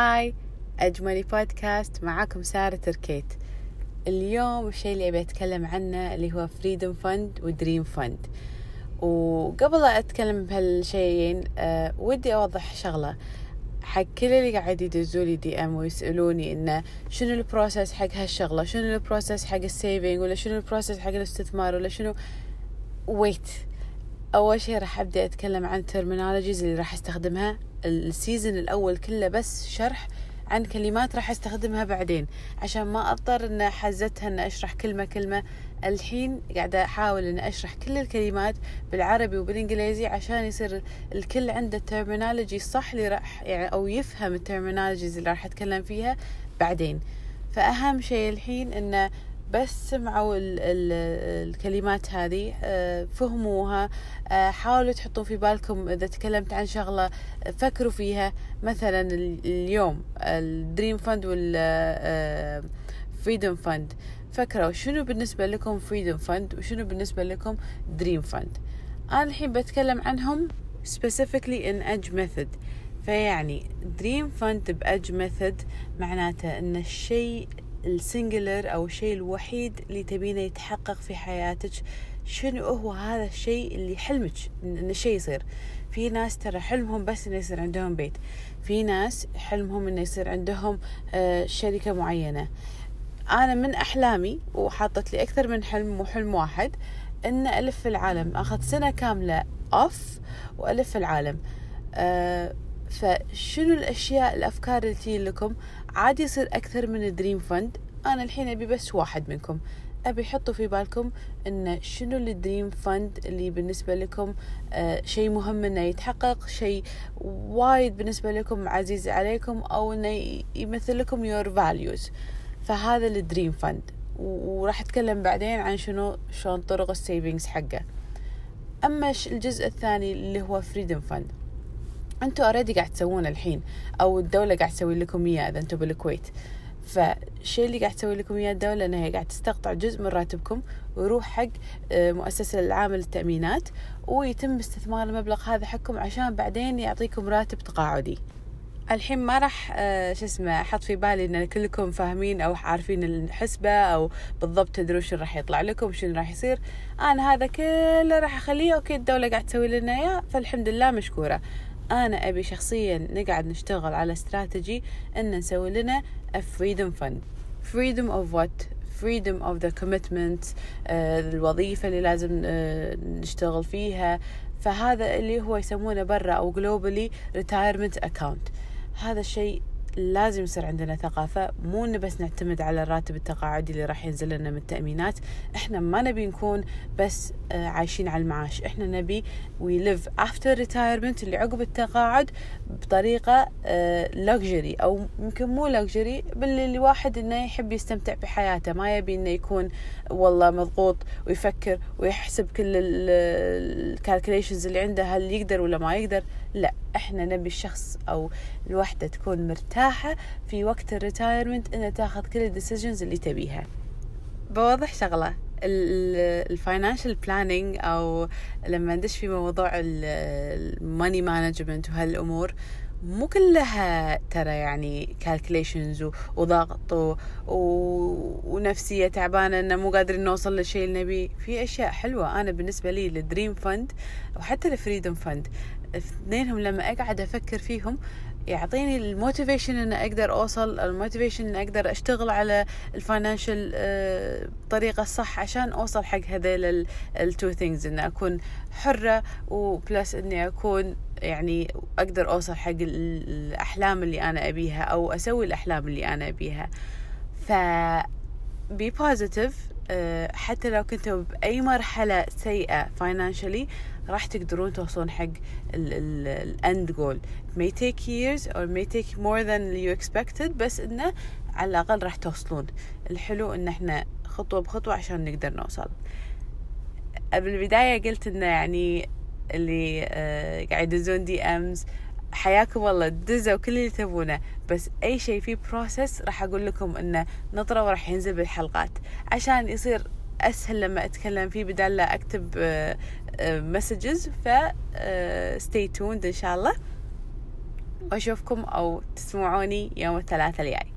هاي أجملي بودكاست معاكم سارة تركيت. اليوم الشيء اللي أبي أتكلم عنه اللي هو freedom fund و dream fund وقبل أتكلم بهالشيئين أه ودي أوضح شغلة حق كل اللي قاعد يدزوا لي DM ويسألوني إنه شنو ال process حق هالشغلة؟ شنو ال process حق ال saving ولا شنو ال process حق الاستثمار؟ ولا شنو؟ wait أول شيء راح أبدأ أتكلم عن ال terminologies اللي راح أستخدمها ال season الأول كله بس شرح عن كلمات راح أستخدمها بعدين. عشان ما أضطر ان حزتها ان أشرح كلمة كلمة الحين قاعدة أحاول ان أشرح كل الكلمات بالعربي وبالإنجليزي عشان يصير الكل عنده ال terminology الصح اللي راح يعني أو يفهم ال terminologies اللي راح أتكلم فيها بعدين. فأهم شيء الحين إنه بس سمعوا ال ال الكلمات هذه آه، فهموها آه، حاولوا تحطوا في بالكم إذا تكلمت عن شغلة فكروا فيها. مثلا اليوم ال dream fund وال freedom fund فكروا شنو بالنسبة لكم freedom fund وشنو بالنسبة لكم dream fund أنا الحين بتكلم عنهم specifically in edge method. فيعني dream fund ب edge method معناته إن الشيء ال singular أو الشيء الوحيد اللي تبينه يتحقق في حياتك. شنو هو هذا الشيء اللي حلمك إن الشيء يصير. في ناس ترى حلمهم بس إنه يصير عندهم بيت. في ناس حلمهم إنه يصير عندهم آه، شركة معينة. أنا من أحلامي وحاطت لي أكثر من حلم مو حلم واحد إن ألف العالم. أخذ سنة كاملة أوف وألف العالم. أه فشنو الأشياء الأفكار اللي تجي لكم؟ عادي يصير أكثر من دريم فند. أنا الحين أبي بس واحد منكم. أبي حطوا في بالكم إن شنو ال dream fund اللي بالنسبة لكم آه شيء مهم إنه يتحقق شيء وايد بالنسبة لكم عزيز عليكم أو إنه يمثل لكم your values فهذا ال dream fund. وراح أتكلم بعدين عن شنو شلون طرق ال savings حقه. أما الجزء الثاني اللي هو freedom fund أنتوا already قاعد تسوونه الحين أو الدولة قاعد تسوي لكم إياه إذا أنتوا بالكويت. فالشيء اللي قاعد تسوي لكم إياه الدولة إنها قاعد تستقطع جزء من راتبكم ويروح حق آه، مؤسسة العامة للتأمينات ويتم استثمار المبلغ هذا حقكم عشان بعدين يعطيكم راتب تقاعدي. الحين ما راح آه، شو اسمه أحط في بالي إن كلكم فاهمين أو عارفين الحسبة أو بالضبط تدرون شو راح يطلع لكم شنو راح يصير. أنا هذا كله راح أخليه أوكي الدولة قاعد تسوي لنا إياه فالحمد لله مشكورة. أنا أبي شخصيا نقعد نشتغل على استراتيجي أن نسوي لنا freedom fund. Freedom of what? Freedom of the commitment uh, الوظيفة اللي لازم uh, نشتغل فيها. فهذا اللي هو يسمونه برا أو globally retirement account. هذا الشيء لازم يصير عندنا ثقافة مو إنه بس نعتمد على الراتب التقاعدي اللي راح ينزل لنا من التأمينات. إحنا ما نبي نكون بس آه، عايشين على المعاش. إحنا نبي we live after retirement اللي عقب التقاعد بطريقة luxury. آه، أو يمكن مو luxury بل الواحد إنه يحب يستمتع بحياته. ما يبي إنه يكون والله مضغوط ويفكر ويحسب كل ال calculations اللي عنده هل يقدر ولا ما يقدر. لا إحنا نبي الشخص أو الوحدة تكون مرتاحه في وقت ال retirement إنها تاخذ كل ال decisions اللي تبيها. بوضح شغلة. ال financial planning أو لما ندش في موضوع ال money management وهالأمور مو كلها ترى يعني calculations وضغط و... ونفسية تعبانة إنه مو قادرين نوصل للشيء اللي نبيه. في أشياء حلوة. أنا بالنسبة لي ال dream fund وحتى ال freedom fund اثنينهم لما أقعد أفكر فيهم يعطيني ال motivation ان أقدر أوصل ال motivation ان أقدر أشتغل على ال financial بطريقه الصح عشان أوصل حق هذيل ال two things ان أكون حرة و plus إني أكون يعني أقدر أوصل حق الأحلام اللي أنا أبيها أو أسوي الأحلام اللي أنا أبيها. ف be positive آه، حتى لو كنتوا بأي مرحلة سيئة financially راح تقدرون توصلون حق ال end goal may take years or may take more than you expected بس إنه على الأقل راح توصلون. الحلو إن إحنا خطوة بخطوة عشان نقدر نوصل. بالبداية قلت إنه يعني اللي آه قاعد يدزون DMs حياكم الله دزوا كل اللي تبونه. بس أي شيء فيه process راح أقول لكم إنه نطرة وراح ينزل بالحلقات. عشان يصير أسهل لما أتكلم فيه بدال لا أكتب messages ف stay tuned إن شاء الله. وأشوفكم أو تسمعوني يوم الثلاثاء الجاي.